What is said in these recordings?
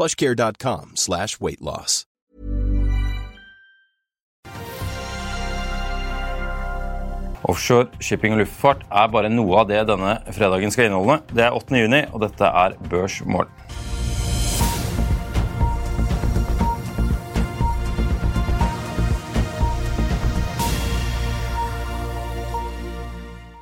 plushcare.com slash weight loss. Offshore, shipping og luftfart er bare noe av det denne fredagen skal inneholde. Det er 8. juni, og dette er Børsmorgen.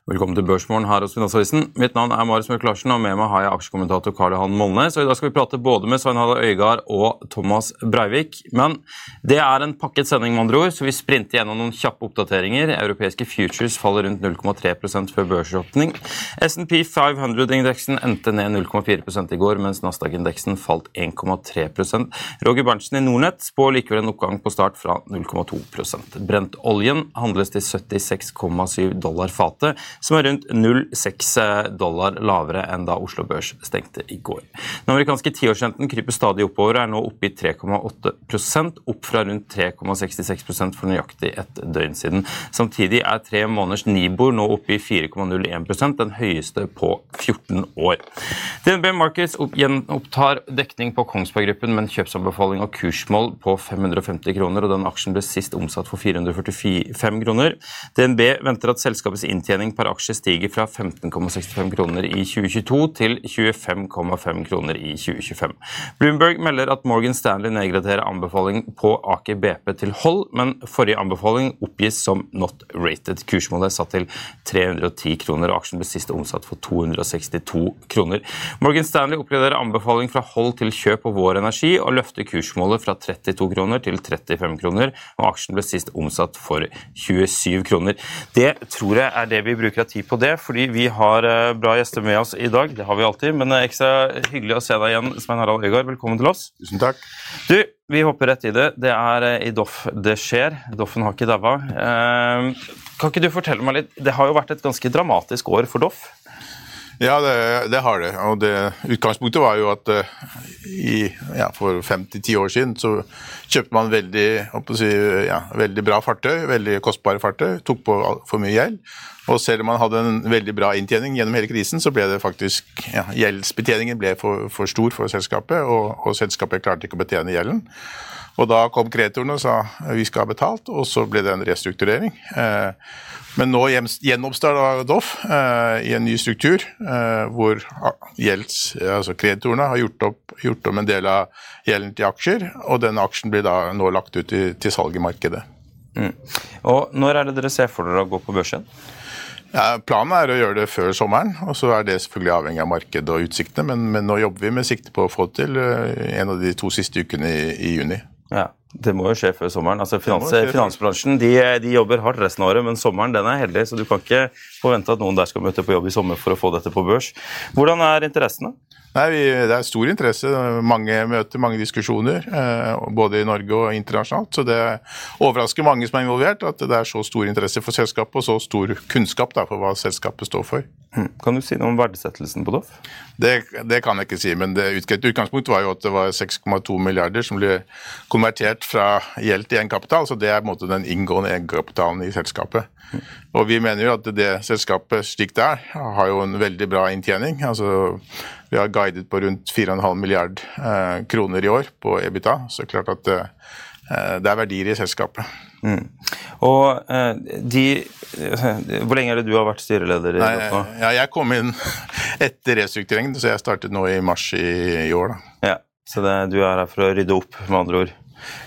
Velkommen til Børsmorgen her hos Finansavisen. Mitt navn er Marius Mørk Larsen, og med meg har jeg aksjekommentator Karl Johan Molnes. Og I dag skal vi prate både med Svein Harald Øygard og Thomas Breivik. Men det er en pakket sending, med andre ord, så vi sprinter gjennom noen kjappe oppdateringer. Europeiske futures faller rundt 0,3% før børsåpning. SNP 500-indeksen endte ned 0,4 i går, mens Nasdaq-indeksen falt 1,3 Roger Berntsen i Nordnett spår likevel en oppgang på start fra 0,2 Brent-oljen handles til 76,7 dollar fatet som er rundt 0,6 dollar lavere enn da Oslo Børs stengte i går. Den amerikanske tiårsrenten kryper stadig oppover og er nå oppe i 3,8% opp fra rundt 3,66% for nøyaktig et døgn siden. Samtidig er tre måneders Nibor nå oppe i 4,01% den høyeste på 14 år. DNB Markets gjenopptar dekning på Kongsberg Gruppen med en kjøpsanbefaling og kursmål på 550 kroner, og den aksjen ble sist omsatt for 445 kroner. DNB venter at selskapets inntjening per aksje stiger fra 15,65 kroner i 2022 til 25,5 kroner i 2025. Bloomberg melder at Morgan Stanley nedgraderer anbefaling på Aker BP til hold, men forrige anbefaling oppgis som not rated. Kursmålet er satt til 310 kroner, og aksjen ble sist omsatt for 262 kroner. Morgan Stanley oppgraderer anbefaling fra hold til kjøp på Vår Energi og løfter kursmålet fra 32 kroner til 35 kroner, og aksjen ble sist omsatt for 27 kroner. Det tror jeg er det vi bruker av tid på det, fordi vi har eh, bra gjester med oss i dag. Det har vi alltid, men er ekstra hyggelig å se deg igjen, Svein Harald Øygard. Velkommen til oss. Tusen takk. Du, vi hopper rett i det. Det er eh, i Doff det skjer. Doffen har ikke daua. Eh, kan ikke du fortelle meg litt Det har jo vært et ganske dramatisk år for Doff? Ja, det, det, har det. Og det, utgangspunktet var jo at uh, i, ja, for fem-ti år siden så kjøpte man veldig, si, ja, veldig bra fartøy, veldig kostbare fartøy, tok på for mye gjeld. Og selv om man hadde en veldig bra inntjening gjennom hele krisen, så ble det faktisk ja, Gjeldsbetjeningen ble for, for, stor for selskapet, og, og, selskapet klarte ikke å betjene gjelden. Og da kom kreditorene og sa vi skal ha betalt, og så ble det en restrukturering. Eh, men nå gjenoppstår da Doff eh, i en ny struktur, eh, hvor gjelds, altså kreditorene har gjort opp, gjort om en del av gjelden til aksjer, og den aksjen blir da nå lagt ut til, til salg i markedet. Mm. Og Når er det dere ser for dere å gå på børsen? Ja, planen er å gjøre det før sommeren, og så er det selvfølgelig avhengig av markedet og utsiktene. Men, men, nå jobber vi med sikte på å få til eh, en av de to siste ukene i, i juni. Ja, Det må jo skje før sommeren. Altså finans, Finansbransjen de, de, jobber hardt resten av året, men sommeren den er heldig, så du kan ikke forvente at noen der skal møte på jobb i sommer for å få dette på børs. Hvordan er interessene? Nei, vi, Det er stor interesse. Mange møter, mange diskusjoner. Eh, både i Norge og internasjonalt. Så det overrasker mange som er involvert, at det er så stor interesse for selskapet og så stor kunnskap da, for hva selskapet står for. Hmm. Kan du si noe om verdsettelsen på Doff? Det, det, kan jeg ikke si, men det utgangspunktet var jo at det var 6,2 milliarder som ble konvertert fra gjeld til egenkapital. Så det er på en måte den inngående egenkapitalen i selskapet. Og vi mener jo at det selskapet slik det er, har jo en veldig bra inntjening. altså vi har guidet på rundt 4,5 milliard eh, kroner i år på EBITA, så klart at eh, det er verdier i selskapet. Mm. Og eh, de Hvor lenge er det du har vært styreleder? i Nei, ja, Jeg kom inn etter restruktureringen, så jeg startet nå i mars i, i år. Da. Ja, Så det, du er her for å rydde opp, med andre ord?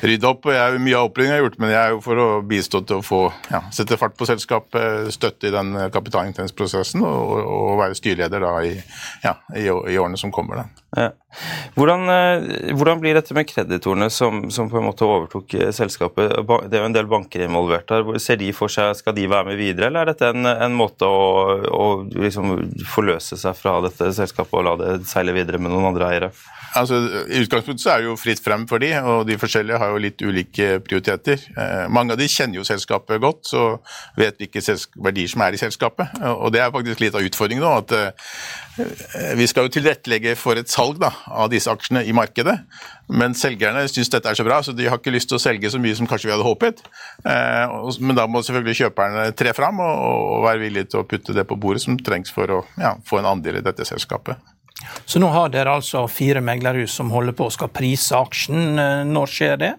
Rydde opp. og jeg, Mye av oppryddingen har gjort, men jeg er jo for å bistå til å få ja, sette fart på selskapet, støtte i den kapitalintensprosessen og, og, være styreleder da i, ja, i, i årene som kommer. da. Hvordan, eh, hvordan, blir dette med kreditorene som, som, på en måte overtok eh, selskapet? Det er jo en del banker involvert her. Ser de for seg, Skal de være med videre, eller er dette en, en måte å, å liksom forløse seg fra dette selskapet og la det seile videre med noen andre eiere? Altså, I utgangspunktet så er det jo fritt frem for de, og de forskjellige har jo litt ulike prioriteter. Eh, mange av de kjenner jo selskapet godt, så vet hvilke verdier som er i selskapet. Og det er faktisk litt av utfordringen nå. at Vi skal jo tilrettelegge for et salg da, av disse aksjene i markedet, men selgerne syns dette er så bra, så de har ikke lyst til å selge så mye som kanskje vi hadde håpet. Eh, men da må selvfølgelig kjøperne tre fram og være villige til å putte det på bordet som trengs for å ja, få en andel i dette selskapet. Så nå har dere altså fire meglerhus som holder på og skal prise aksjen. Eh, når skjer det?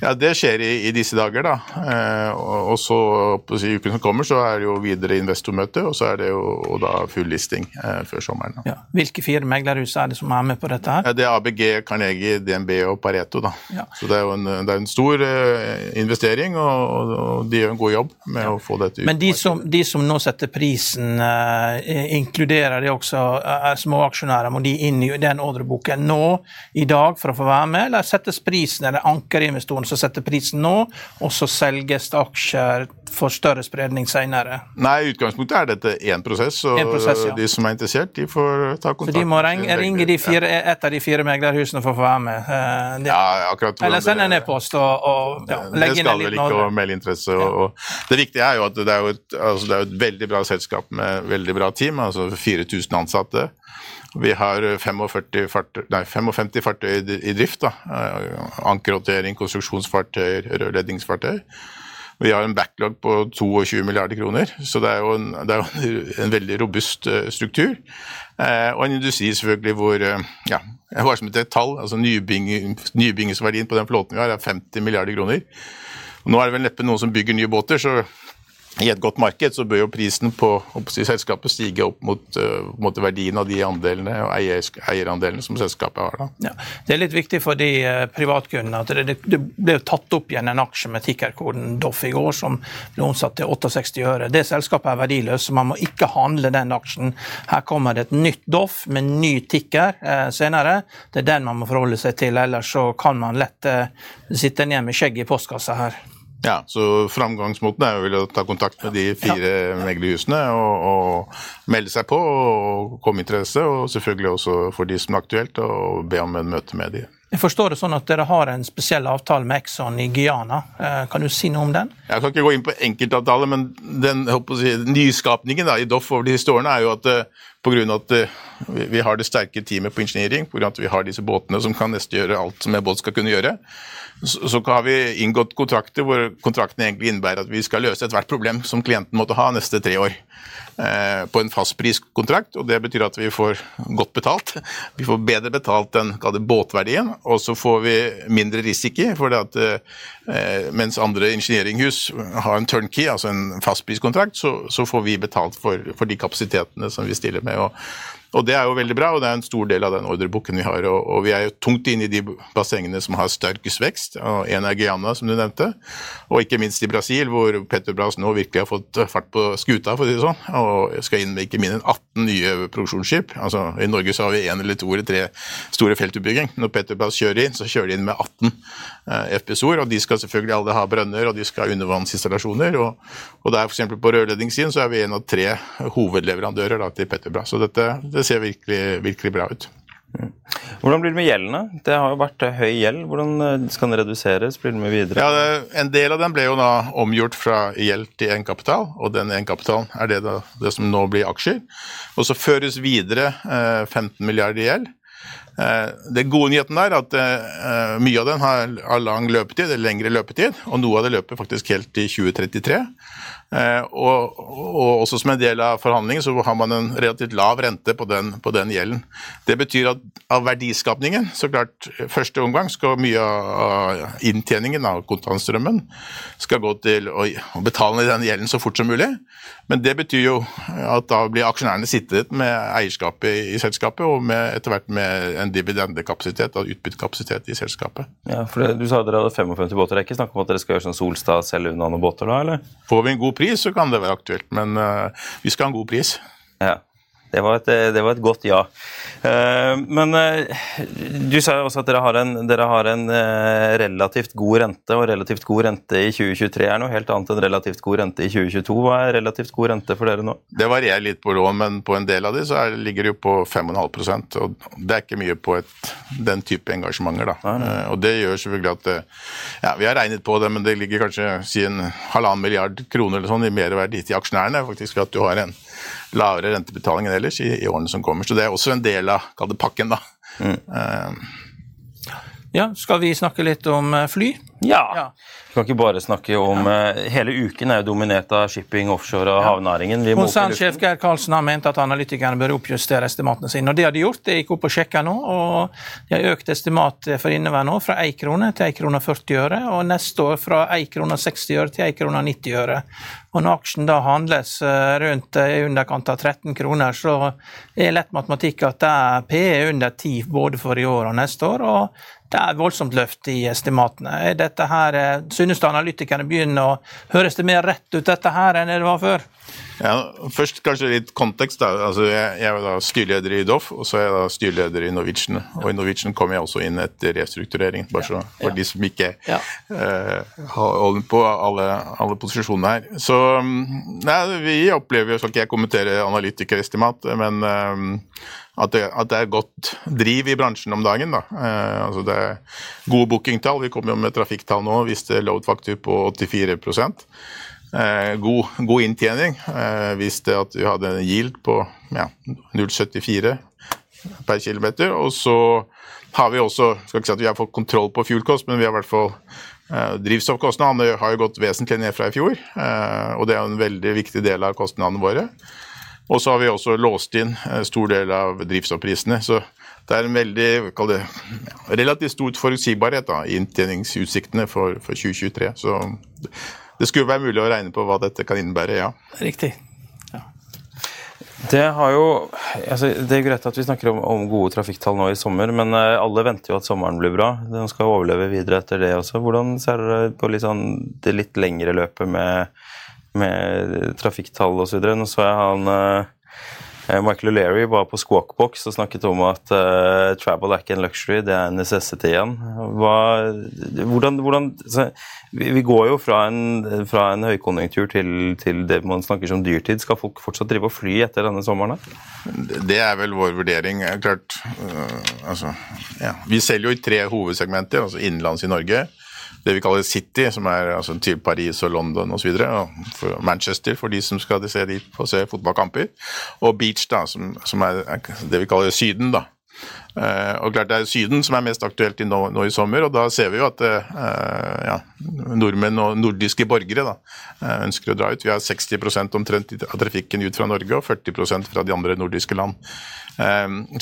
Ja, Det skjer i, i disse dager. da. Eh, og, og, så på si, uken som kommer, så er det jo videre investormøte, og så er det jo da full listing eh, før sommeren. Ja. Hvilke fire meglerhus er det som er med på dette? her? Ja, det er ABG, Carnegie, DNB og Pareto. da. Ja. Så det er jo en, det er en stor eh, investering, og, og, de gjør en god jobb med å få dette ut. Men de som, de som nå setter prisen, eh, inkluderer de også er små småaksjonærer? Må de inn i den ordreboken nå i dag for å få være med, eller settes prisen, eller ankerinvestoren som sette prisen nå, og så selges det aksjer for større spredning senere? Nei, i utgangspunktet er dette én prosess, og prosess, ja. de som er interessert, de får ta kontakt. Så de må ringe, ringe de fire, et av de fire meglerhusene for å få være med? Eh, de, ja, akkurat. Eller sende en e-post og, og ja, legge inn en liten Det skal vel ikke å melde interesse. Og, og, det viktige er jo at det er, et, altså det er et veldig bra selskap med veldig bra team, altså 4000 ansatte. Vi har 45 fartøy, nei, 55 fartøy i drift. da, eh, Ankerhåndtering, konstruksjonsfartøy, rørledningsfartøy. Vi har en backlog på 22 milliarder kroner, så det er jo en, er en veldig robust eh, struktur. Eh, og en industri selvfølgelig hvor ja, jeg var som et tall, altså Nybyggingsverdien på den flåten vi har er 50 milliarder kroner. Nå er det vel neppe noen som bygger nye båter, så i et godt marked så bør jo prisen på selskapet stige opp mot, uh, mot, verdien av de andelene og eier, eierandelene som selskapet har. Ja, det er litt viktig for de uh, privatkundene at det, det, ble tatt opp igjen en aksje med tikkerkoden Doff i går som ble omsatt til 68 øre. Det selskapet er verdiløst, så man må ikke handle den aksjen. Her kommer det et nytt Doff med ny tikker uh, senere. Det er den man må forholde seg til, ellers så kan man lett sitte ned med skjegget i postkassa her. Ja, så Framgangsmåten er jo å ta kontakt med de fire ja. meglerhusene og, og, melde seg på og komme interesse, og selvfølgelig også for de som er aktuelt, og be om en møte med de. Jeg forstår det sånn at dere har en spesiell avtale med Exxon i Guyana. Eh, kan du si noe om den? Jeg kan ikke gå inn på enkeltavtale, men den si, nyskapningen da, i Doff over de siste årene er jo at uh, pga. at uh, vi har det sterke teamet på engineering, pga. at vi har disse båtene som kan nesten gjøre alt som en båt skal kunne gjøre, så, så har vi inngått kontrakter hvor kontraktene egentlig innebærer at vi skal løse ethvert problem som klienten måtte ha neste tre år. Eh, på en fastpriskontrakt, og det betyr at vi får godt betalt. Vi får bedre betalt enn båtverdien, og så får vi mindre risiko. for det at eh, Mens andre ingenieringhus har en turnkey, altså en fastpriskontrakt, så, så får vi betalt for, for, de kapasitetene som vi stiller med. og og Det er jo veldig bra, og det er en stor del av den ordreboken vi har. Og, og vi er jo tungt inne i de bassengene som har sterkest vekst. og En er Guyana, som du nevnte, og ikke minst i Brasil, hvor Petrobras nå virkelig har fått fart på skuta, for å si det sånn. Og skal inn med ikke mindre enn 18 nye produksjonsskip. Altså, I Norge så har vi én eller to eller tre store feltutbygging. Når Petrobras kjører inn, så kjører de inn med 18 eh, FPSO-er, og de skal selvfølgelig alle ha brønner, og de skal ha undervannsinstallasjoner. Og, og der f.eks. på rørledningssiden så er vi en av tre hovedleverandører da, til Petrobras. Så dette, det det ser virkelig, virkelig bra ut. Hvordan blir det med gjeldene? Det har jo vært høy gjeld. Hvordan eh, skal den reduseres? Blir det med videre? Ja, det, En del av den ble jo da omgjort fra gjeld til egenkapital, og den egenkapitalen er det, da, det, som nå blir aksjer. Og så føres videre eh, 15 milliarder i gjeld. Eh, det gode nyheten er at eh, mye av den har, lang løpetid, eller lengre løpetid, og noe av det løper faktisk helt til 2033. Eh, og, og, også som en del av forhandlingen så har man en relativt lav rente på den, på den gjelden. Det betyr at av verdiskapningen, så klart første omgang skal mye av inntjeningen av kontantstrømmen skal gå til å, å betale den gjelden så fort som mulig. Men det betyr jo at da blir aksjonærene sittet med eierskapet i, i selskapet, og med, etter hvert med en dividendekapasitet og utbyttekapasitet i selskapet. Ja, for det, Du sa dere hadde 55 båter. Det er ikke snakk om at dere skal gjøre sånn Solstad selge unna noen båter da, eller? Får vi en god pris, så kan det være aktuelt, men uh, vi skal ha en god pris. Ja. Det var, et, det var et, godt ja. Eh, men eh, du sa jo også at dere har, en, dere har, en, eh, relativt god rente, og relativt god rente i 2023 er noe helt annet enn relativt god rente i 2022. Hva er relativt god rente for dere nå? Det varierer litt på lån, men på en del av de så er, ligger det jo på 5,5% og Det er ikke mye på et, den type engasjementer. da. Nei, nei. Og det gjør selvfølgelig at ja, Vi har regnet på det, men det ligger kanskje si en halvannen milliard kroner eller sånn i merverdi til aksjonærene, faktisk ved at du har en lavere rentebetaling enn ellers i, i, årene som kommer. Så det er også en del av pakken, da. Mm. Uh, ja, skal vi snakke litt om eh, fly? Ja. ja. Vi kan ikke bare snakke om ja. uh, Hele uken er jo dominert av shipping, offshore og ja. havnæringen. Konsernsjef Geir Karlsen har ment at analytikerne bør oppjustere estimatene sine. og Det har de gjort. Jeg gikk opp og sjekka nå. og De har økt estimatet for inneværende år fra 1 krone til 1 krone 40 øre, og neste år fra 1 krone 60 øre til 1 krone 90 øre. Og Når aksjen da handles eh, rundt i underkant av 13 kroner, så er lett matematikk at det er PE under 10 både for i år og neste år. og det er voldsomt løft i estimatene. Dette her, eh, Synes du analytikerne begynner å Høres det mer rett ut dette her enn det var før? Ja, først kanskje litt kontekst. da. Altså, jeg, jeg er da styreleder i Doff, og så er jeg da styreleder i Norwegian. Og i Norwegian kom jeg også inn etter restrukturering, bare så for de som ikke ja. uh, holder på alle, alle posisjonene her. Så mm, nei, vi opplever, skal ikke jeg kommentere analytikerestimat, men uh, at det, at det, er godt driv i bransjen om dagen. Da. Eh, altså det er gode bookingtall. Vi kommer jo med trafikktall nå, viste load factor på 84 eh, god, god, inntjening. Eh, viste at vi hadde en yield på ja, 0,74 per km. Og så har vi også skal ikke si at vi har fått kontroll på fuelkost, men vi har i hvert fall eh, Drivstoffkostnadene har jo gått vesentlig ned fra i fjor, eh, og det er en veldig viktig del av kostnadene våre. Og så har vi også låst inn en stor del av drivstoffprisene. Så det er en veldig det, relativt stor forutsigbarhet da, i inntjeningsutsiktene for, for 2023. Så det skulle være mulig å regne på hva dette kan innebære, ja. Riktig. Det, jo, altså, det er greit at vi snakker om, om, gode trafikktall nå i sommer, men uh, alle venter jo at sommeren blir bra. Den skal overleve videre etter det også. Hvordan ser dere på litt sånn, det litt lengre løpet med med trafikktall osv. Nå så jeg han uh, Michael O'Leary var på Squawkbox og snakket om at uh, travel er ikke en luxury, det er en necessity igjen. Hva, hvordan, hvordan så, vi, går jo fra en, fra en høykonjunktur til, til, det man snakker som dyrtid. Skal folk fortsatt drive og fly etter denne sommeren? Det er vel vår vurdering. Klart, uh, altså, ja. Vi selger jo i tre hovedsegmenter, altså innenlands i Norge det vi kaller City, som er altså, til Paris og London osv. Manchester, for de som skal se dit og se fotballkamper. Og Beach, da, som, som er det vi kaller Syden. da. Uh, og klart Det er Syden som er mest aktuelt nå, nå, i sommer, og da ser vi jo at uh, ja, nordmenn og nordiske borgere da, ønsker å dra ut. Vi har 60% omtrent av trafikken ut fra Norge og 40% fra de andre nordiske land.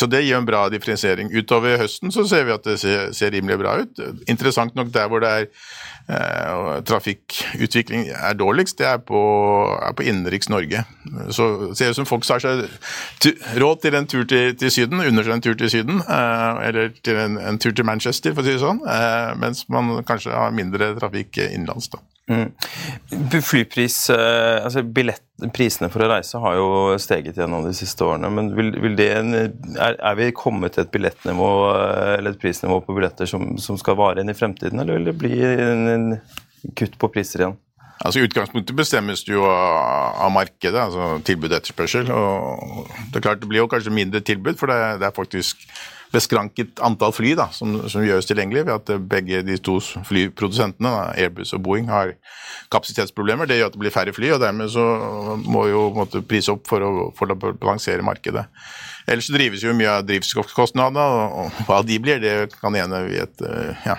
Så det gir en bra differensiering. Utover høsten så ser vi at det ser, ser rimelig bra ut. Interessant nok der hvor det er eh, trafikkutvikling er dårligst, det er på, er på innenriks Norge. Så ser det ut som folk har seg råd til en tur til, til Syden, unner seg en tur til Syden, eh, eller til en, en, tur til Manchester, for å si det sånn, eh, mens man kanskje har mindre trafikk innenlands. Mm. Flypris, eh, altså billett, Prisene for å reise har jo steget gjennom de siste årene. men vil, vil det, er, er, vi kommet til et billettnivå eller et prisnivå på billetter som, som skal vare inn i fremtiden, eller vil det bli en, en kutt på priser igjen? Altså Utgangspunktet bestemmes jo av, markedet, altså tilbud og etterspørsel. og Det er klart det blir jo kanskje mindre tilbud, for det, det er faktisk beskranket antall fly da, som, som, gjøres tilgjengelig ved at begge de to flyprodusentene, da, Airbus og Boeing, har kapasitetsproblemer. Det gjør at det blir færre fly, og dermed så må jo måtte prise opp for å, for å balansere markedet. Ellers så drives jo mye av drivstoffkostnadene, og hva de blir, det kan ene vi et, ja,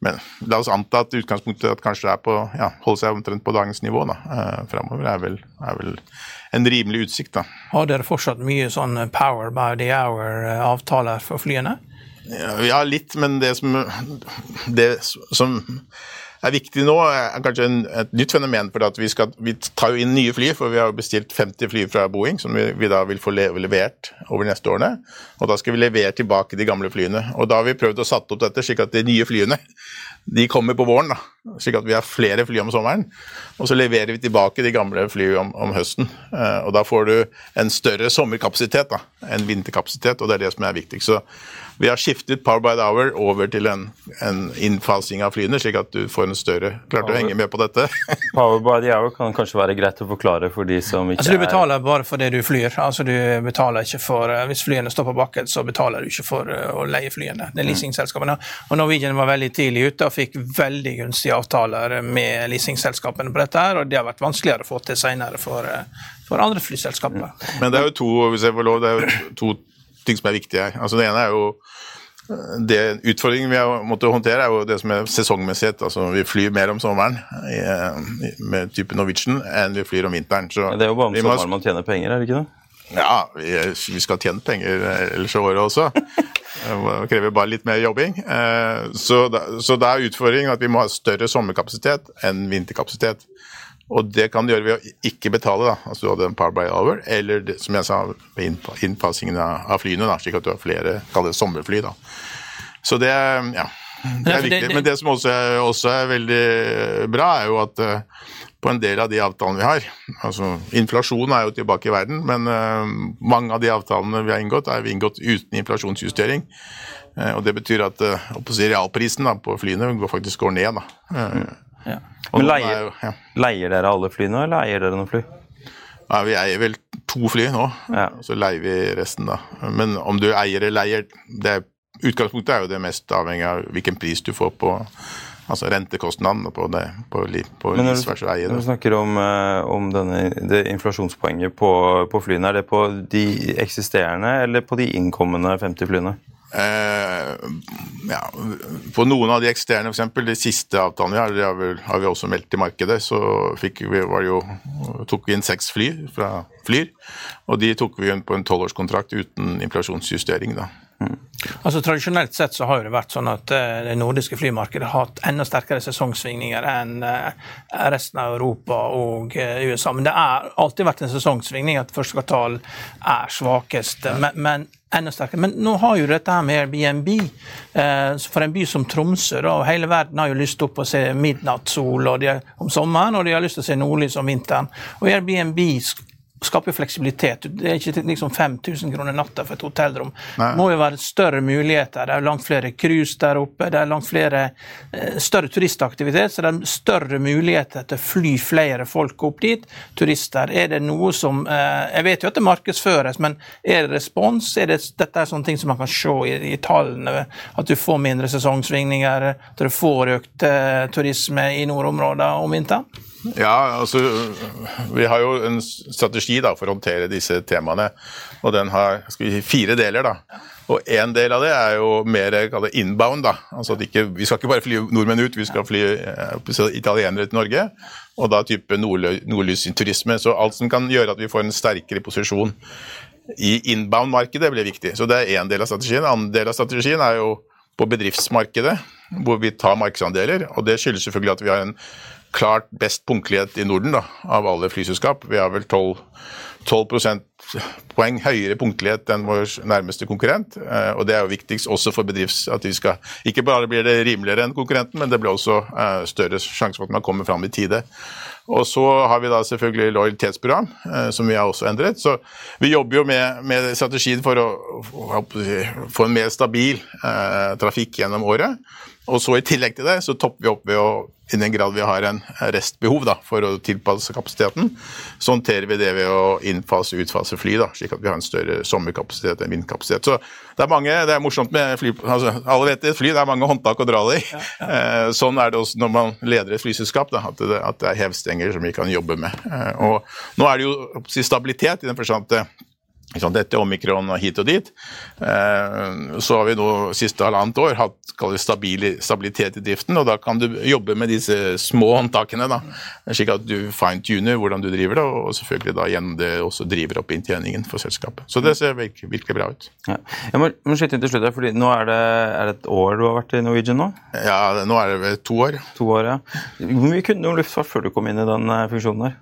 Men la oss anta at utgangspunktet at kanskje det er på, ja, holder seg omtrent på dagens nivå da, eh, framover, er, vel- er vel en rimelig utsikt. da. Har dere fortsatt mye sånn power by the hour-avtaler for flyene? Ja, ja, litt, men det som, det som er viktig nå, er kanskje en, et nytt fenomen. for vi, skal, vi tar jo inn nye fly, for vi har bestilt 50 fly fra Boeing, som vi, vi da vil få levert over de neste årene. Og da skal vi levere tilbake de gamle flyene. Og da har vi prøvd å satt opp dette slik at de nye flyene de kommer på våren, da, slik at vi har flere fly om sommeren. Og så leverer vi tilbake de gamle flyene om, om høsten. Eh, og da får du en større sommerkapasitet da, enn vinterkapasitet, og det er det som er viktig. Så vi har skiftet Power by the Hour over til en, en innfasing av flyene, slik at du får en større Klarte å henge med på dette? Power by the hour kan kanskje være greit å forklare for de som ikke er Altså Du betaler bare for det du flyr. Altså du betaler ikke for, eh, Hvis flyene står på bakken, så betaler du ikke for eh, å leie flyene. Det er leasingselskapene. Og Norwegian var veldig tidlig ute fikk veldig gunstige avtaler med leasingselskapene på dette. her, og Det har vært vanskeligere å få til senere for, eh, for andre flyselskaper. Men det er jo to, hvis jeg får lov, det er jo to ting som er viktige her. Altså Det ene er jo eh, det Utfordringen vi har måttet håndtere, er jo det som er sesongmessighet. Altså Vi flyr mer om sommeren i, i- med type Norwegian enn vi flyr om vinteren. Så Det er jo bare om sommeren man tjener penger, er det ikke det? Ja, vi, vi skal tjene penger ellers i året også. Det krever bare litt mer jobbing. Eh, Så så da er utfordringen at vi må ha større sommerkapasitet enn vinterkapasitet. Og det kan du gjøre ved å ikke betale, da. Altså du hadde en par by hour, eller som jeg sa, ved innfasingen av, flyene, da, slik at du har flere kall det sommerfly. da. Så det, ja, det er viktig. Men det som også også er veldig bra, er jo at eh, på en del av de avtalene vi har altså Inflasjon er jo tilbake i verden, men uh, mange av de avtalene vi har inngått, er vi inngått uten inflasjonsjustering. Uh, og Det betyr at si, realprisen da, på flyene går faktisk går ned. Ja. Men leier- er jo- ja. Leier dere alle flyene, eller eier dere noen fly? Ja, vi eier vel to fly nå, Ja. og så leier vi resten, da. Men om du eier eller leier det Utgangspunktet er jo det mest avhengig av hvilken pris du får på altså rentekostnadene på, det, på, på Men når du, når du snakker om, eh, om denne, det inflasjonspoenget på, på flyene, er det på de eksisterende eller på de innkommende 50 flyene? Eh, ja, på noen av de eksisterende, f.eks. de siste avtalene vi har, det har vi, har vi også meldt til markedet, så fikk vi, var jo, tok vi inn seks fly fra Flyr. Og de tok vi inn på en tolvårskontrakt uten inflasjonsjustering. da. Altså Tradisjonelt sett så har jo det vært sånn at uh, det nordiske flymarkedet har hatt enda sterkere sesongsvingninger enn uh, resten av Europa og uh, USA. Men det har alltid vært en sesongsvingning at første kvartal er svakest. Men, men enda sterkere. Men nå har jo dette her med Airbnb. For en by som Tromsø, da, og hele verden har jo lyst til å se midnattssol om sommeren, og de har lyst til å se nordlys om vinteren. Og Airbnb skaper fleksibilitet. Det er ikke liksom 5000 kroner natta for et hotellrom. Nei. Det må jo være større muligheter. Det er langt flere cruise der oppe. Det er langt flere eh, større turistaktivitet, så det er større muligheter til å fly flere folk opp dit. Turister. Er det noe som eh, Jeg vet jo at det markedsføres, men er det respons? Er det, dette er sånne ting som man kan se i, i tallene? At du får mindre sesongsvingninger? At du får økt eh, turisme i nordområdene om vinteren? Ja, altså Vi har jo en strategi da, for å håndtere disse temaene. Og den har si, fire deler. da. Og En del av det er jo mer det inbound. da. Altså ikke, Vi skal ikke bare fly nordmenn ut, vi skal fly eh, italienere til Norge. Og da type nordlysturisme. Så alt som kan gjøre at vi får en sterkere posisjon i inbound-markedet, blir viktig. Så det er én del av strategien. En annen del av strategien er jo på bedriftsmarkedet, hvor vi tar markedsandeler. Og det skyldes selvfølgelig at vi har en klart best punktlighet i Norden da, av alle flyselskap. Vi har vel 12, 12 prosentpoeng høyere punktlighet enn vår nærmeste konkurrent. eh, Og det er jo viktigst også for bedrifts... at vi skal, Ikke bare blir det rimeligere enn konkurrenten, men det blir også eh, større sjanse for at man kommer fram i tide. Og så har vi da selvfølgelig lojalitetsprogram, eh, som vi har også endret. Så vi jobber jo med, med strategien for å, for å få en mer stabil eh, trafikk gjennom året. Og så i tillegg til det så topper vi opp ved å i den grad vi har en restbehov da, for å tilpasse kapasiteten, så håndterer vi det ved å innfase og utfase fly, da, slik at vi har en større sommerkapasitet enn vindkapasitet. Så det er mange, det er morsomt med fly, altså, alle vet det, fly, det er mange håndtak å dra det i. Eh, sånn er det også når man leder et flyselskap, da, at, det, at det er hevstenger som vi kan jobbe med. Eh, og nå er det jo stabilitet i den forstand at eh, Dette omikron og hit og dit. Så har vi nå siste halvannet år hatt stabilitet i driften, og da kan du jobbe med disse små håndtakene. da, Slik at du fine-tuner hvordan du driver det, og selvfølgelig da gjennom det også driver opp inntjeningen for selskapet. Så det ser virkelig, virkelig bra ut. Ja. Jeg må, må skyte inn til slutt, fordi nå er det, er det, et år du har vært i Norwegian nå? Ja, nå er det to år. To år, ja. Hvor mye kunne du om luftfart før du kom inn i den funksjonen der?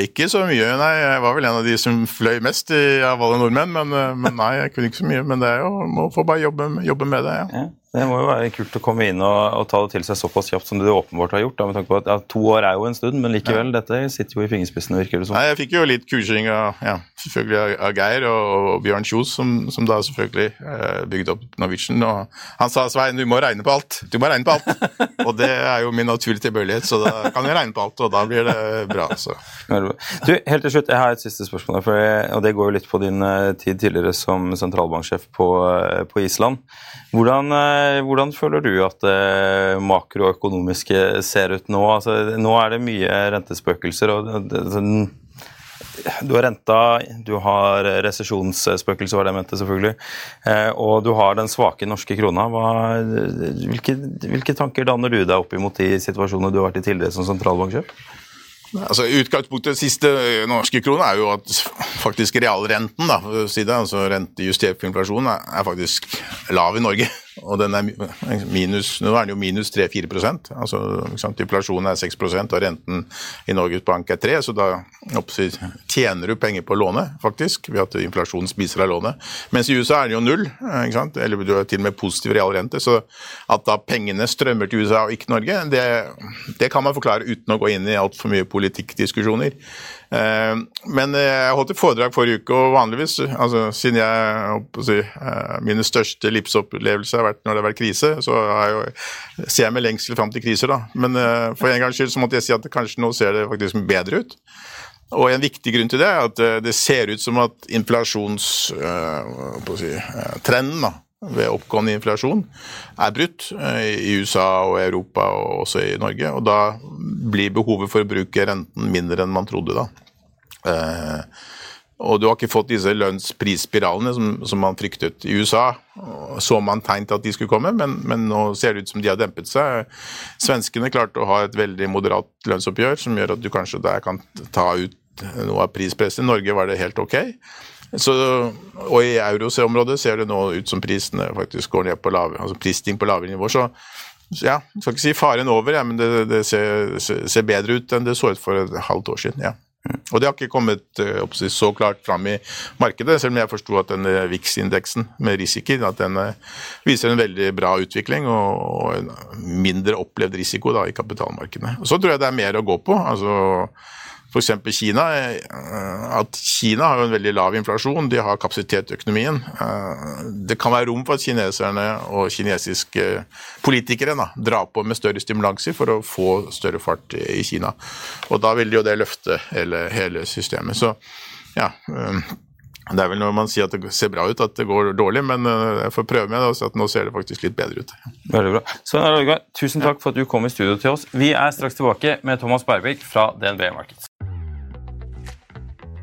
Ikke så mye, nei. Jeg var vel en av de som fløy mest av alle nordmenn. Men, men, nei, jeg kunne ikke så mye. Men det er jo, må få bare jobbe, jobbe med det. ja. ja. Det må jo være kult å komme inn og, og, ta det til seg såpass kjapt som du åpenbart har gjort. Da, med tanke på at ja, To år er jo en stund, men likevel, ja. dette sitter jo i fingerspissene, virker det som. Nei, Jeg fikk jo litt kursing av, ja, selvfølgelig av Geir og, og Bjørn Kjos, som, som, da selvfølgelig eh, bygde opp Norwegian. Og han sa Svein, du må regne på alt. Du må regne på alt. og det er jo min naturlige tilbøyelighet, så da kan jeg regne på alt, og da blir det bra. Så. Du, helt til slutt, jeg har et siste spørsmål, for, og det går jo litt på din uh, tid tidligere som sentralbanksjef på, uh, på Island. Hvordan, uh, hvordan føler du at det eh, makroøkonomiske ser ut nå? Altså, nå er det mye rentespøkelser. og sånn, du har renta, du har resesjonsspøkelset, var det jeg mente, selvfølgelig. Eh, og du har den svake norske krona. Hva, hvilke, hvilke, tanker danner du deg opp imot de situasjonene du har vært i tidligere som sentralbanksjef? Altså, Utgangspunktet siste norske krone er jo at faktisk realrenten, da, for å si det, altså rentejustert inflasjon, er faktisk lav i Norge. Og den er minus, nå er den jo minus 3-4% altså Inflasjonen er 6% og renten i Norges Bank er 3 så da tjener du penger på lånet, faktisk, ved at inflasjonen spiser av lånet. Mens i USA er det jo null, eller du har til og med positiv realrente. Så at da pengene strømmer til USA og ikke Norge, det, det kan man forklare uten å gå inn i altfor mye politikkdiskusjoner. Eh, men jeg holdt et foredrag forrige uke, og vanligvis, altså, siden jeg eh, mine største livsopplevelser vært når det har vært krise, så jeg, ser jeg med lengsel fram til kriser, da. Men uh, for en gangs skyld så måtte jeg si at kanskje nå ser det faktisk bedre ut. Og en viktig grunn til det er at det ser ut som at inflasjonstrenden si, da, ved oppgående inflasjon er brutt i USA og Europa og også i Norge. Og da blir behovet for å bruke renten mindre enn man trodde da. Eh, og du har ikke fått disse lønnsprisspiralene som, som, man fryktet. I USA så man tegn til at de skulle komme, men, men, nå ser det ut som de har dempet seg. Svenskene klarte å ha et veldig moderat lønnsoppgjør, som gjør at du kanskje der kan ta ut noe av prispresset. I Norge var det helt ok. Så, og i euroområdet ser det nå ut som prisene faktisk går ned på lave, altså prisstigning på lavere nivå, Så ja, jeg skal ikke si faren over, ja, men det, det ser, ser, bedre ut enn det så ut for et halvt år siden. ja. Og det har ikke kommet uh, så klart fram i markedet, selv om jeg forsto at denne VIX-indeksen med risiko at den uh, viser en veldig bra utvikling og en mindre opplevd risiko da, i kapitalmarkedene. Så tror jeg det er mer å gå på. altså F.eks. Kina. Eh, at Kina har jo en veldig lav inflasjon, de har kapasitet i økonomien. Eh, det kan være rom for at kineserne og kinesiske politikere da, drar på med større stimulanser for å få større fart i Kina. Og da vil jo det løfte hele, hele systemet. Så ja, eh, det er vel når man sier at det ser bra ut at det går dårlig, men jeg får prøve med det si at nå ser det faktisk litt bedre ut. Veldig bra. Svein Arne tusen takk for at du kom i studio til oss. Vi er straks tilbake med Thomas Bergvik fra DNB Markets.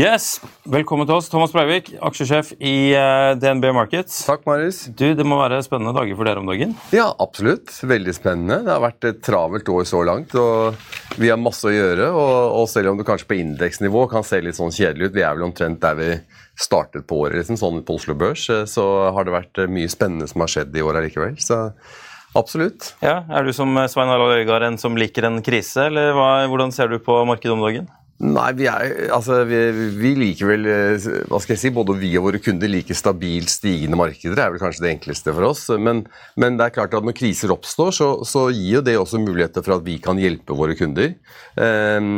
Yes, Velkommen til oss, Thomas Breivik, aksjesjef i eh, DNB Markets. Takk, Marius. Du, Det må være spennende dager for dere om dagen? Ja, absolutt. Veldig spennende. Det har vært et travelt år så langt. og Vi har masse å gjøre. Og, og selv om det kanskje på indeksnivå kan se litt sånn kjedelig ut, vi er vel omtrent der vi startet på året, liksom, sånn på Oslo Børs, eh, så har det vært eh, mye spennende som har skjedd i år allikevel. Så absolutt. Ja, Er du som Svein Harald Øygard en som liker en krise, eller hva, hvordan ser du på markedet om dagen? Nei, vi, er, altså, vi, vi, liker vel eh, hva skal jeg si, Både vi og våre kunder liker stabilt stigende markeder. Det er vel kanskje det enkleste for oss. Men, men det er klart at når kriser oppstår, så, så, gir jo det også muligheter for at vi kan hjelpe våre kunder. Eh,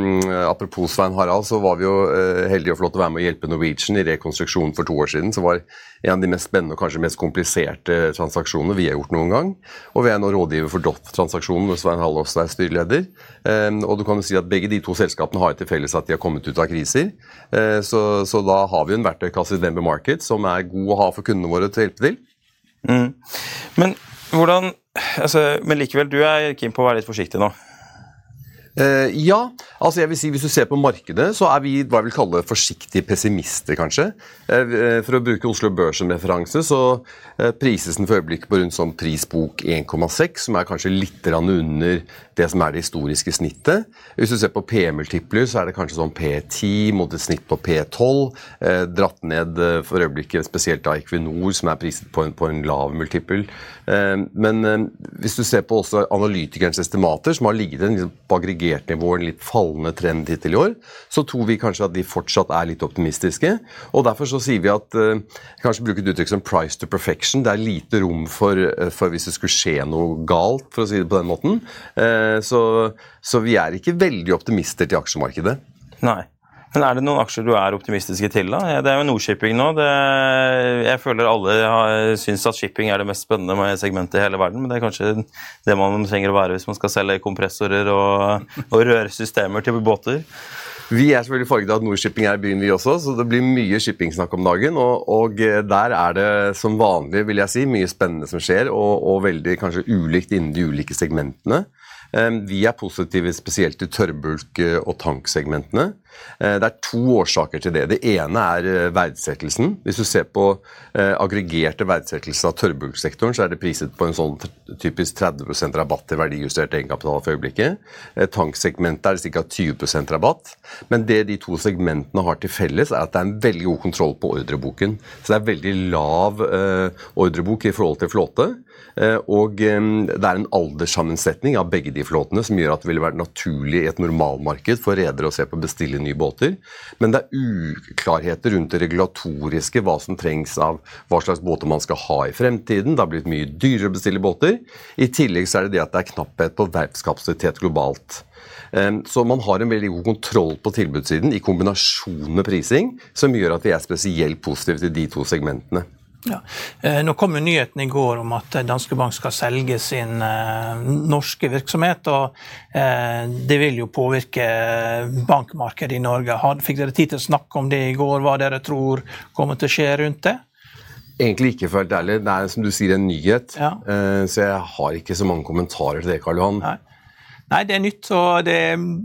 apropos Svein Harald, så var vi jo eh, heldige og flott å være med å hjelpe Norwegian i rekonstruksjonen for to år siden. så var en av de mest spennende og kanskje mest kompliserte transaksjonene vi har gjort noen gang. Og vi er nå rådgiver for DOF-transaksjonen, hvor Svein Harald også er styreleder. Eh, og du kan jo si at Begge de to selskapene har til felles at de har kommet ut av kriser. Uh, så, så, da har vi en verktøykasse i Denver Market som er god å ha for kundene våre til å hjelpe til. Mm. Men hvordan altså, Men likevel, du er keen på å være litt forsiktig nå? Uh, ja. altså jeg vil si Hvis du ser på markedet, så er vi hva jeg vil kalle forsiktige pessimister, kanskje. Uh, for å bruke Oslo Børs som referanse, så uh, prises den for øyeblikket på rundt sånn prisbok 1,6, som er kanskje litt under det som er det historiske snittet. Hvis du ser på P-multipler, så er det kanskje sånn P10 mot et snitt på P12. dratt ned for øyeblikket spesielt av Equinor, som er priset på en, på en lav multiple. men hvis du ser på også analytikernes estimater, som har ligget en liksom, på aggregert nivå en litt fallende trend hittil i år, så tror vi kanskje at de fortsatt er litt optimistiske. og Derfor så sier vi at uh, kanskje bruke et uttrykk som 'price to perfection'. Det er lite rom for, uh, for, hvis det skulle skje noe galt, for å si det på den måten. Uh, så, så vi er ikke veldig optimister til aksjemarkedet. Nei. Men Er det noen aksjer du er optimistiske til? da? Det er jo Nordshipping nå. Det, jeg føler alle syns at shipping er det mest spennende med segmentet i hele verden, men det er kanskje det man trenger å være hvis man skal selge kompressorer og, og rørsystemer til båter. Vi er selvfølgelig farget av at Nordshipping er i byen, vi også, så det blir mye shippingsnakk om dagen. Og, og, der er det som vanlig, vil jeg si, mye spennende som skjer, og, og veldig kanskje ulikt innen de ulike segmentene. Vi er positive spesielt til tørrbulk- og tanksegmentene. Eh, det er to årsaker til det. Det ene er eh, verdsettelsen. Hvis du ser på eh, aggregerte verdsettelser av tørrbulksektoren, så er det priset på en sånn typisk 30% rabatt til verdijustert egenkapital for øyeblikket. Tanksegmentet er ca. 20% rabatt. Men det de to segmentene har til felles, er at det er en veldig god kontroll på ordreboken. Så det er veldig lav ordrebok i forhold til flåte. Og det er en alderssammensetning av begge de flåtene som gjør at det ville vært naturlig i et normalmarked for redere å se på bestilling nye båter. Men det er uklarheter rundt det regulatoriske, hva som trengs av hva slags båter man skal ha i fremtiden. Det har blitt mye dyrere å bestille båter. I tillegg så er det det at det er knapphet på verftskapasitet globalt. Så man har en veldig god kontroll på tilbudssiden i kombinasjon med prising, som gjør at vi er spesielt positive til de to segmentene. Ja. Eh, nå kom jo nyheten i går om at Danske Bank skal selge sin eh, norske virksomhet. og eh, Det vil jo påvirke bankmarkedet i Norge. Fikk dere tid til å snakke om det i går, hva dere tror kommer til å skje rundt det? Egentlig ikke, for helt ærlig. Det er som du sier en nyhet. Ja. Så jeg har ikke så mange kommentarer til det, Karl Johan. Nei. Nei, det er nytt, og det,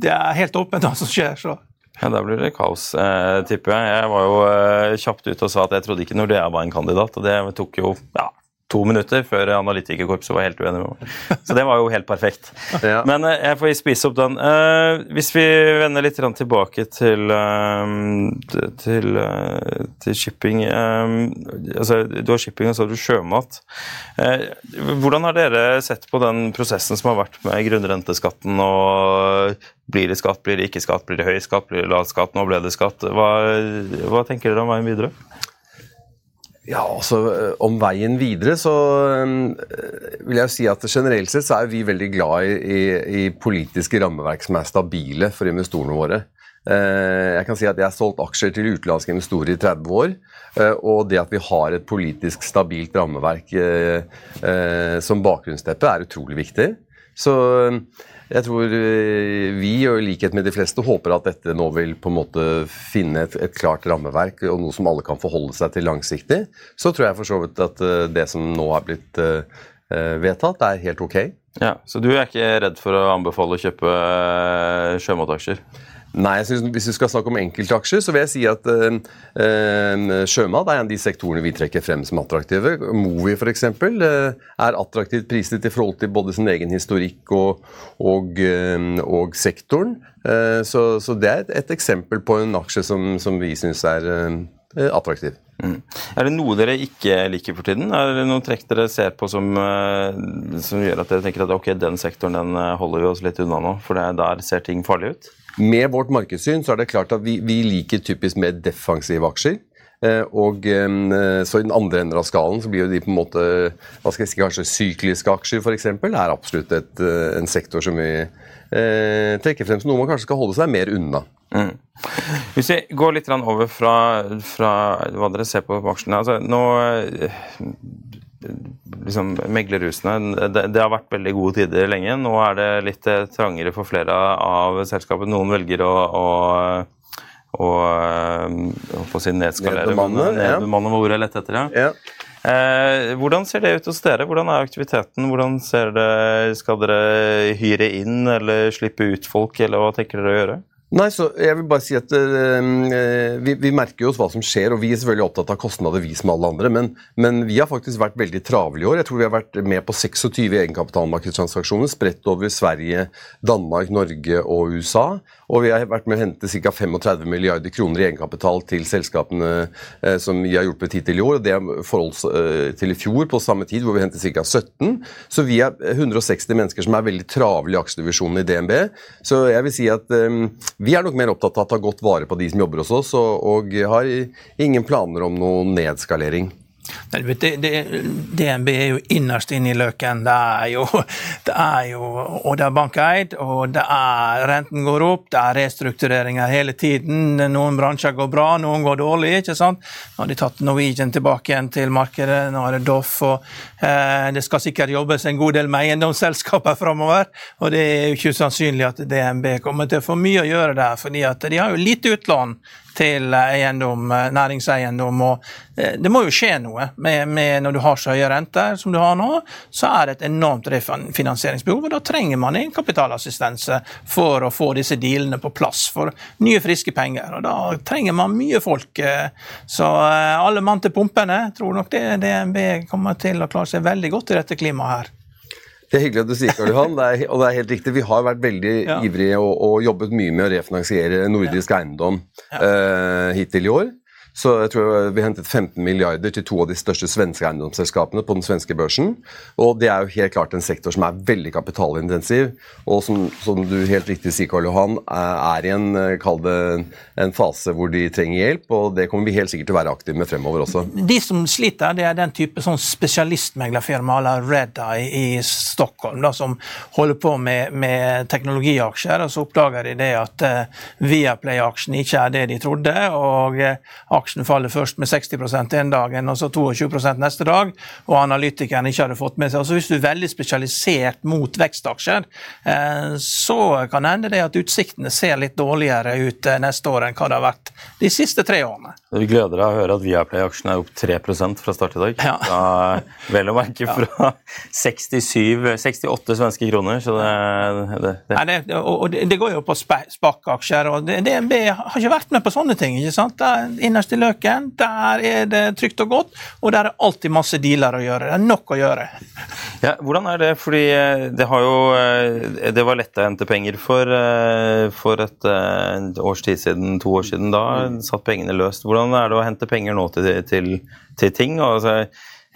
det er helt åpent hva som skjer. så ja, Da blir det kaos, eh, tipper jeg. Jeg var jo eh, kjapt ute og sa at jeg trodde ikke Nordea var en kandidat. og Det tok jo ja, to minutter før analytikerkorpset var helt uenig med meg. Så det var jo helt perfekt. Ja. Men eh, jeg får spise opp den. Uh, hvis vi vender litt tilbake til, uh, til, til shipping altså, Du har shipping og så har du sjømat. hvordan har dere sett på den prosessen som har vært med grunnrenteskatten? og Blir det skatt, blir det ikke skatt, blir det høy skatt, blir det lav skatt? Nå ble det skatt. Hva, hva tenker dere om veien videre? Ja, altså Om veien videre så øh, vil jeg si at generelt sett så er vi veldig glad i, i, i politiske rammeverk som er stabile for investorene våre. Uh, jeg kan si at jeg har solgt aksjer til utenlandske investorer i 30 år. Og det at vi har et politisk stabilt rammeverk som bakgrunnsteppe, er utrolig viktig. Så eh, jeg tror eh, vi, og i likhet med de fleste, håper at dette nå vil på en måte finne et, et klart rammeverk og noe som alle kan forholde seg til langsiktig. Så tror jeg for så vidt at eh, det som nå er blitt vedtatt, er helt ok. Ja, Så du er ikke redd for å anbefale å kjøpe sjømataksjer? Nei, jeg synes Hvis vi skal snakke om enkeltaksjer, så vil jeg si at øh, sjømat er en av de sektorene vi trekker frem som attraktive. Movi f.eks. Øh, er attraktivt priset i forhold til både sin egen historikk og, og, øh, og sektoren. Så, så, det er et, et, eksempel på en aksje som, som vi syns er attraktiv. Mm. Er det noe dere ikke liker for tiden? Er det noen trekk dere ser på som, som gjør at dere tenker at ok, den sektoren den holder vi oss litt unna nå, for der ser ting farlig ut? Med vårt markedssyn så er det klart at vi, vi liker typisk mer defensive aksjer. Eh, og eh, så I den andre enden av skalaen så blir jo de på en måte hva skal jeg si, kanskje sykliske aksjer f.eks. er absolutt et, eh, en sektor som vi eh, trekker frem som noe man kanskje skal holde seg mer unna. Mm. Hvis vi går litt over fra, fra hva dere ser på aksjene altså nå liksom, meglerhusene det, det, har vært veldig gode tider lenge. Nå er det litt eh, trangere for flere av selskapene. Noen velger å, å, å, å få sin nedskalere. Nedbemanne, nedbemanne ja. ordet lett etter, ja. ja. Eh, hvordan ser det ut hos dere? Hvordan er aktiviteten? Hvordan ser det, Skal dere hyre inn eller slippe ut folk, eller hva tenker dere å gjøre? Nei, så jeg vil bare si at uh, vi, vi, merker jo oss hva som skjer, og vi er selvfølgelig opptatt av kostnader, vi som alle andre. Men, men, vi har faktisk vært veldig travle i år. Jeg tror vi har vært med på 26 egenkapitalmarkedstransaksjoner spredt over Sverige, Danmark, Norge og USA. Og vi har vært med å hente ca. 35 milliarder kroner i egenkapital til selskapene uh, som vi har hjulpet hittil i år. og Det er forhold uh, til i fjor på samme tid, hvor vi hentet ca. 17. Så vi er 160 mennesker som er veldig travle i aksjedivisjonen i DNB. Så jeg vil si at vi er nok mer opptatt av å ta godt vare på de som jobber hos oss, og, og har ingen planer om noen nedskalering. Det, det, DNB er jo innerst inne i løken. Det er jo, det er jo Og det er bankeid, og det er renten går opp, det er restruktureringer hele tiden. Noen bransjer går bra, noen går dårlig. ikke sant? Nå har de tatt Norwegian tilbake igjen til markedet, nå er det Doff. og eh, Det skal sikkert jobbes en god del med eiendomsselskaper framover, og det er jo ikke usannsynlig at DNB kommer til å få mye å gjøre der, fordi at de har jo lite utlån til eiendom, eh, næringseiendom. og eh, Det må jo skje noe med, med når du har så høye renter som du har nå. Så er det et enormt refinansieringsbehov, og da trenger man egenkapitalassistanse for å få disse dealene på plass for nye, friske penger. og Da trenger man mye folk. Eh, så alle mann til pumpene. Tror nok det DNB kommer til å klare seg veldig godt i dette klimaet her. Det er hyggelig at du sier Karl Johan, det er, og det er helt riktig. Vi har vært veldig ja. ivrige og, og, jobbet mye med å refinansiere nordisk ja. eiendom ja. Uh, hittil i år. Så jeg tror vi hentet 15 milliarder til to av de største svenske eiendomsselskapene på den svenske børsen. Og det er jo helt klart en sektor som er veldig kapitalintensiv, og som, som du helt riktig sier, Karl Johan, er i en, kall det, en fase hvor de trenger hjelp, og det kommer vi helt sikkert til å være aktive med fremover også. De som sliter, det er den type sånn spesialistmeglerfirma eller Red Eye i Stockholm, da, som holder på med, med teknologiaksjer, og så oppdager de det at uh, Viaplay-aksjen ikke er det de trodde. og uh, aksjen faller først med 60% en dagen, og så 22% neste dag, og analytikeren ikke hadde fått med seg. Altså Hvis du er veldig spesialisert mot vekstaksjer, eh, så kan det hende det at utsiktene ser litt dårligere ut eh, neste år enn hva det har vært de siste tre årene. Vi gleder deg å høre at Viaplay-aksjen er opp 3 fra start i dag. Ja. Da, vel å merke fra 67, 68 svenske kroner, så det, det, det. Nei, det, og det går jo på SPAC-aksjer, og DNB har ikke vært med på sånne ting. ikke sant? Det er innerst i Løken, der er det trygt og godt, og der er alltid masse dealer å gjøre. Det er nok å gjøre. Ja, hvordan er det? Fordi eh, det har jo eh, Det var lett å hente penger for, eh, for et, et års tid siden, to år siden. Da satt pengene løst. Hvordan er det å hente penger nå til, til, til ting? Altså,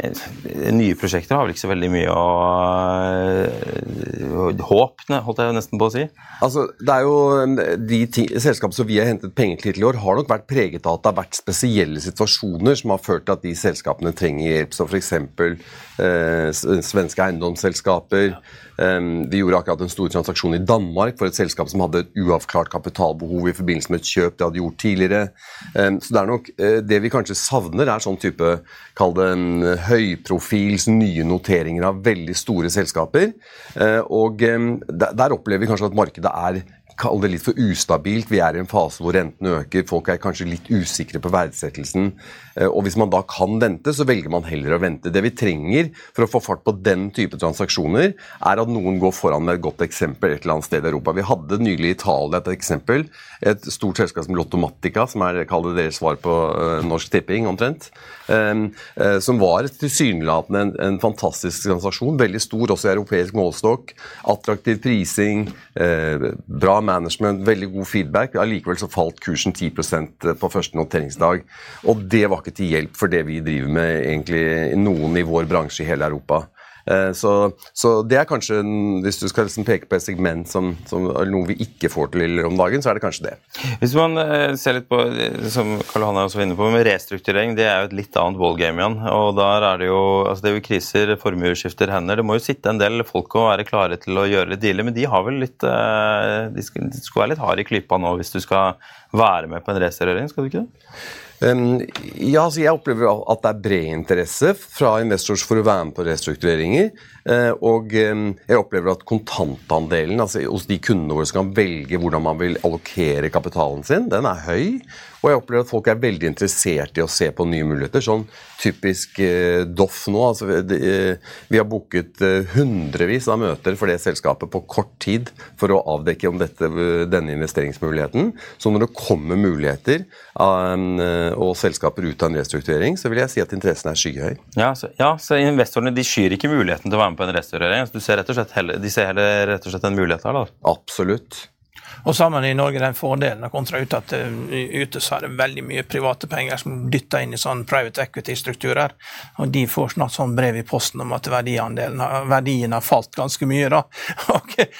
Eh, nye prosjekter har vel ikke så veldig mye å uh, håp, holdt jeg nesten på å si. Altså, det er jo De selskapene som vi har hentet penger til i år, har nok vært preget av at det har vært spesielle situasjoner som har ført til at de selskapene trenger hjelp, som f.eks. Uh, svenske eiendomsselskaper. Vi gjorde akkurat en stor transaksjon i Danmark for et selskap som hadde et uavklart kapitalbehov i forbindelse med et kjøp de hadde gjort tidligere. Så det er nok uh, Det vi kanskje savner, er sånn type Kall det en høyprofils, nye noteringer av veldig store selskaper. Eh, og eh, der, der opplever vi kanskje at markedet er kall det litt for ustabilt. Vi er i en fase hvor rentene øker, folk er kanskje litt usikre på verdsettelsen. Eh, og hvis man da kan vente, så velger man heller å vente. Det vi trenger for å få fart på den type transaksjoner, er at noen går foran med et godt eksempel et eller annet sted i Europa. Vi hadde nylig i Italia et eksempel. Et stort selskap som Lottomatica, som er det deres svar på uh, Norsk Tipping omtrent. Um, uh, som var tilsynelatende en, en fantastisk transaksjon. Veldig stor, også i europeisk målestokk. Attraktiv prising, bra management, veldig god feedback. Allikevel så falt kursen 10% på første noteringsdag. Og det var ikke til hjelp for det vi driver med egentlig noen i vår bransje i hele Europa. Eh, så, så, det er kanskje, hvis du skal liksom peke på et segment som, som noe vi ikke får til om dagen, så er det kanskje det. Hvis man eh, ser litt på, som Karl Hanne også inne på, med restrukturering, det er jo et litt annet ballgame igjen. og der er Det jo, altså det er jo kriser, formuer skifter hender. Det må jo sitte en del folk og være klare til å gjøre litt dealer, men de har vel litt eh, De skal være litt harde i klypa nå hvis du skal være med på en restrukturering, skal du ikke det? Ja, altså Jeg opplever at det er bred interesse fra investors for å være med på restruktureringer. Eh, og jeg opplever at kontantandelen altså hos de kundene våre som kan velge hvordan man vil allokere kapitalen sin, den er høy. Og jeg opplever at folk er veldig interessert i å se på nye muligheter. Sånn typisk eh, Doff nå. altså Vi, eh, vi har booket eh, hundrevis av møter for det selskapet på kort tid for å avdekke om dette, denne investeringsmuligheten. Så når det kommer muligheter um, og selskaper ut av en restrukturering, så vil jeg si at interessen er skyhøy. Ja, så, ja, så investorene de skyr ikke muligheten til å være med på en? Altså, du ser rett og slett heller, de ser heller rett og slett en mulighet her? da? Absolutt. Og så har man i Norge den fordelen kontra ute at eh, ute så er det veldig mye private penger som dytter inn i sånn private equity-strukturer. Og de får snart sånn brev i posten om at verdien har falt ganske mye. da. Okay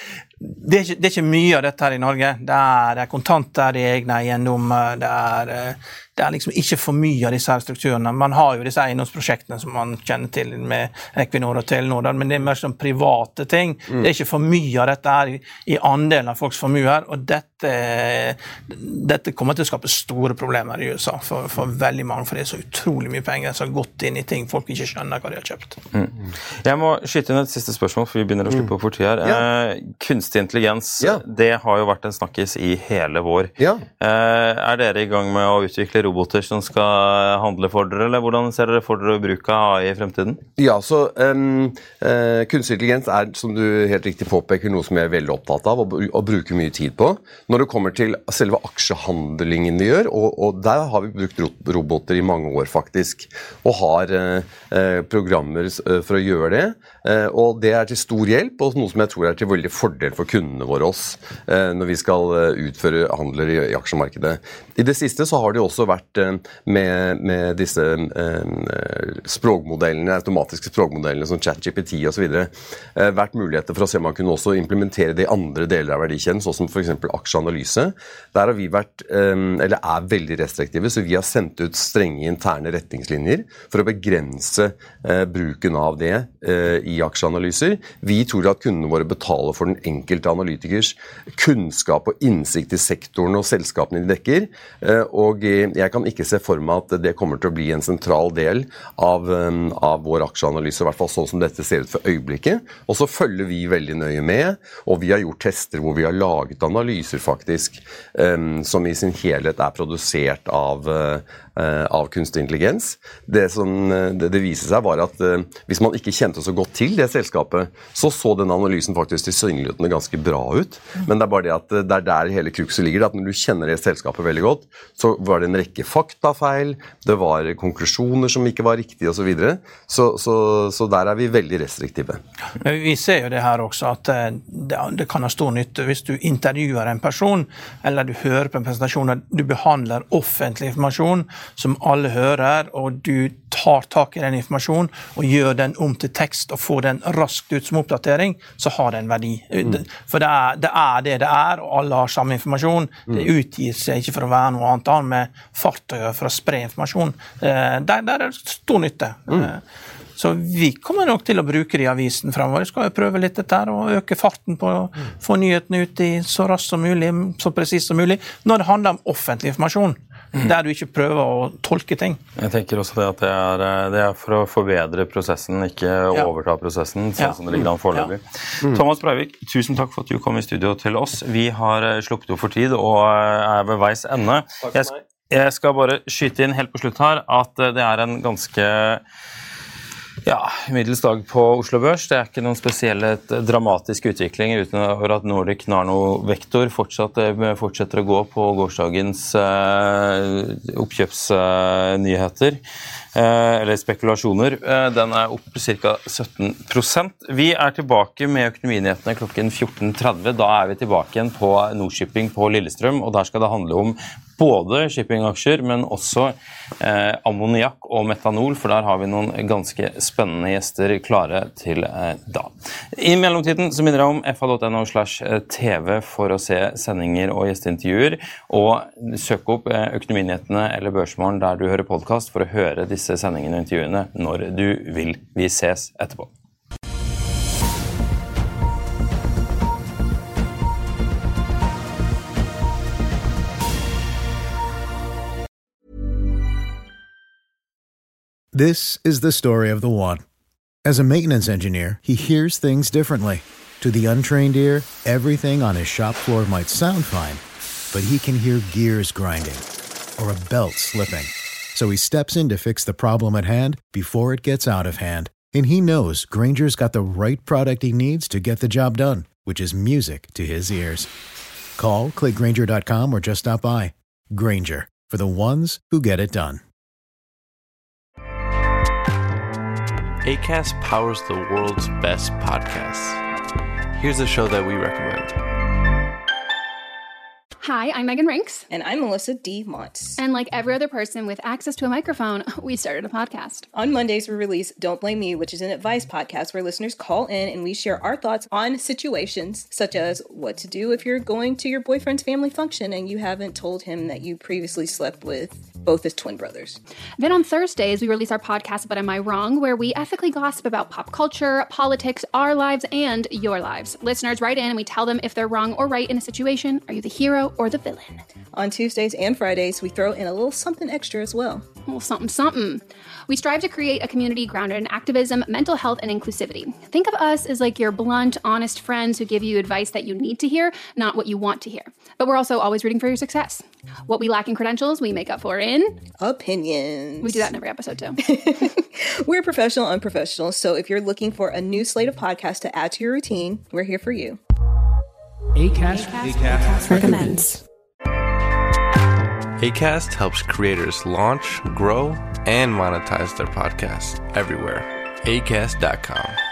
det er, ikke, det er, ikke, mye av dette her i Norge. Det er, det er kontanter, det er egne eiendommer. Det er, eh, det er liksom ikke for mye av disse her strukturene. Man har jo disse eiendomsprosjektene som man kjenner til med Equinor og Telenor, men det er mer sånn private ting. Mm. Det er ikke for mye av dette her i, i andelen av folks formuer. Og dette, dette, kommer til å skape store problemer i USA for, for, veldig mange, for det er så utrolig mye penger som har gått inn i ting folk ikke skjønner hva de har kjøpt. Mm. Jeg må skyte inn et siste spørsmål, for vi begynner å slippe opp for tid her. Ja. Eh, kunstig intelligens, ja. det har jo vært en snakkis i hele vår. Ja. Eh, er dere i gang med å utvikle roboter som skal handle for dere, eller hvordan ser dere for dere bruk av AI i fremtiden? Ja, så um, uh, Kunstig intelligens er, som du helt riktig påpeker, noe som jeg er veldig opptatt av og, og bruker mye tid på. Når det kommer til selve aksjehandlingen vi gjør, og, og der har vi brukt roboter i mange år, faktisk, og har uh, programmer for å gjøre det. Og det er til stor hjelp, og noe som jeg tror er til veldig fordel for for kundene våre oss eh, når vi skal eh, utføre handler i, aksjemarkedet. I det siste så har det også vært eh, med, med disse språkmodellene, automatiske språkmodellene som ChatGPT osv. vært muligheter for å se om man kunne også implementere det i andre deler av verdikjeden, sånn som f.eks. aksjeanalyse. Der har vi vært, eller er veldig restriktive, så vi har sendt ut strenge interne retningslinjer for å begrense bruken av det i aksjeanalyser. Vi tror at kundene våre betaler for den enkelte enkelte analytikers kunnskap og innsikt i sektoren og selskapene de dekker. Eh, og jeg kan ikke se for meg at det kommer til å bli en sentral del av, eh, av vår aksjeanalyse, i hvert fall sånn som dette ser ut for øyeblikket. Og så følger vi veldig nøye med, og vi har gjort tester hvor vi har laget analyser faktisk eh, som i sin helhet er produsert av, av kunstig intelligens. Det som det, det viser seg, var at hvis man ikke kjente så godt til det selskapet, så så den analysen faktisk tilsynelatende ganske bra ut. Men det er bare det at det er der hele cruxet ligger. at Når du kjenner det selskapet veldig godt, så var det en rekke faktafeil, det var konklusjoner som ikke var riktige osv. Så, videre. så så Så der er vi veldig restriktive. Vi ser jo det her også, at eh, det, det kan ha stor nytte hvis du intervjuer en person, eller du hører på en presentasjon og du behandler offentlig informasjon som alle hører, og du tar tak i den informasjonen og gjør den om til tekst og får den raskt ut som oppdatering, så har det en verdi. Mm. For det er, det er, det det er, og alle har samme informasjon. Det mm. utgir seg ikke for å være noe annet annet med fart å gjøre for å spre informasjon. Eh, der, der er det stor nytte. Mm. Eh, så vi kommer nok til å bruke det i avisen framover. Skal jo prøve litt dette her, og øke farten på å få nyhetene ut i så raskt som mulig, så presist som mulig. Når det handler om offentlig informasjon, der du ikke prøver å tolke ting. Jeg tenker også det at det er, eh, det er for å forbedre prosessen, ikke Ja. overta prosessen. sånn Ja. som det ligger an foreløpig. Thomas Breivik, tusen takk for at du kom i studio til oss. Vi har eh, sluppet opp for tid og eh, er ved veis ende. Jeg, jeg skal bare skyte inn helt på slutt her at det er en ganske ja, middels dag på Oslo Børs. Det er ikke noen spesielle t- dramatiske utviklinger utover at Nordic Narno Vektor fortsatt, eh, fortsetter å gå på gårsdagens eh, oppkjøpsnyheter. Eh, eller spekulasjoner. Eh, den er opp ca. 17% Vi er tilbake med Økonominyhetene klokken 14.30. Da er vi tilbake igjen på Nordshipping på Lillestrøm, og der skal det handle om både shippingaksjer, men også eh, ammoniakk og metanol, for der har vi noen ganske spennende gjester klare til eh, da. I mellomtiden så minner jeg om fa.no slash tv for å se sendinger og gjesteintervjuer, og søk opp eh, Økonominyhetene eller Børsmorgen der du hører podkast for å høre disse sendingene og intervjuene når du vil. Vi ses etterpå. This is the story of the one. As a maintenance engineer, he hears things differently. To the untrained ear, everything on his shop floor might sound fine, but he can hear gears grinding or a belt slipping. So he steps in to fix the problem at hand before it gets out of hand. And he knows Granger's got the right product he needs to get the job done, which is music to his ears. Call, clickgranger.com, or just stop by. Granger, for the ones who get it done. ACAST powers the world's best podcasts. Here's a show that we recommend. Hi, I'm Megan Rinks. And I'm Melissa D. Montz. And like every other person with access to a microphone, we started a podcast. On Mondays, we release Don't Blame Me, which is an advice podcast where listeners call in and we share our thoughts on situations such as what to do if you're going to your boyfriend's family function and you haven't told him that you previously slept with both as twin brothers. Then on Thursdays, we release our podcast, But Am I Wrong, where we ethically gossip about pop culture, politics, our lives, and your lives. Listeners write in and we tell them if they're wrong or right in a situation. Are you the hero or the villain? On Tuesdays and Fridays, we throw in a little something extra as well. Well, something, something. We strive to create a community grounded in activism, mental health, and inclusivity. Think of us as like your blunt, honest friends who give you advice that you need to hear, not what you want to hear. But we're also always rooting for your success. What we lack in credentials, we make up for in opinions. We do that in every episode too. we're professional, unprofessional. So if you're looking for a new slate of podcasts to add to your routine, we're here for you. ACAST, ACAST, ACAST recommends. ACAST helps creators launch, grow, and monetize their podcasts everywhere. ACAST.com.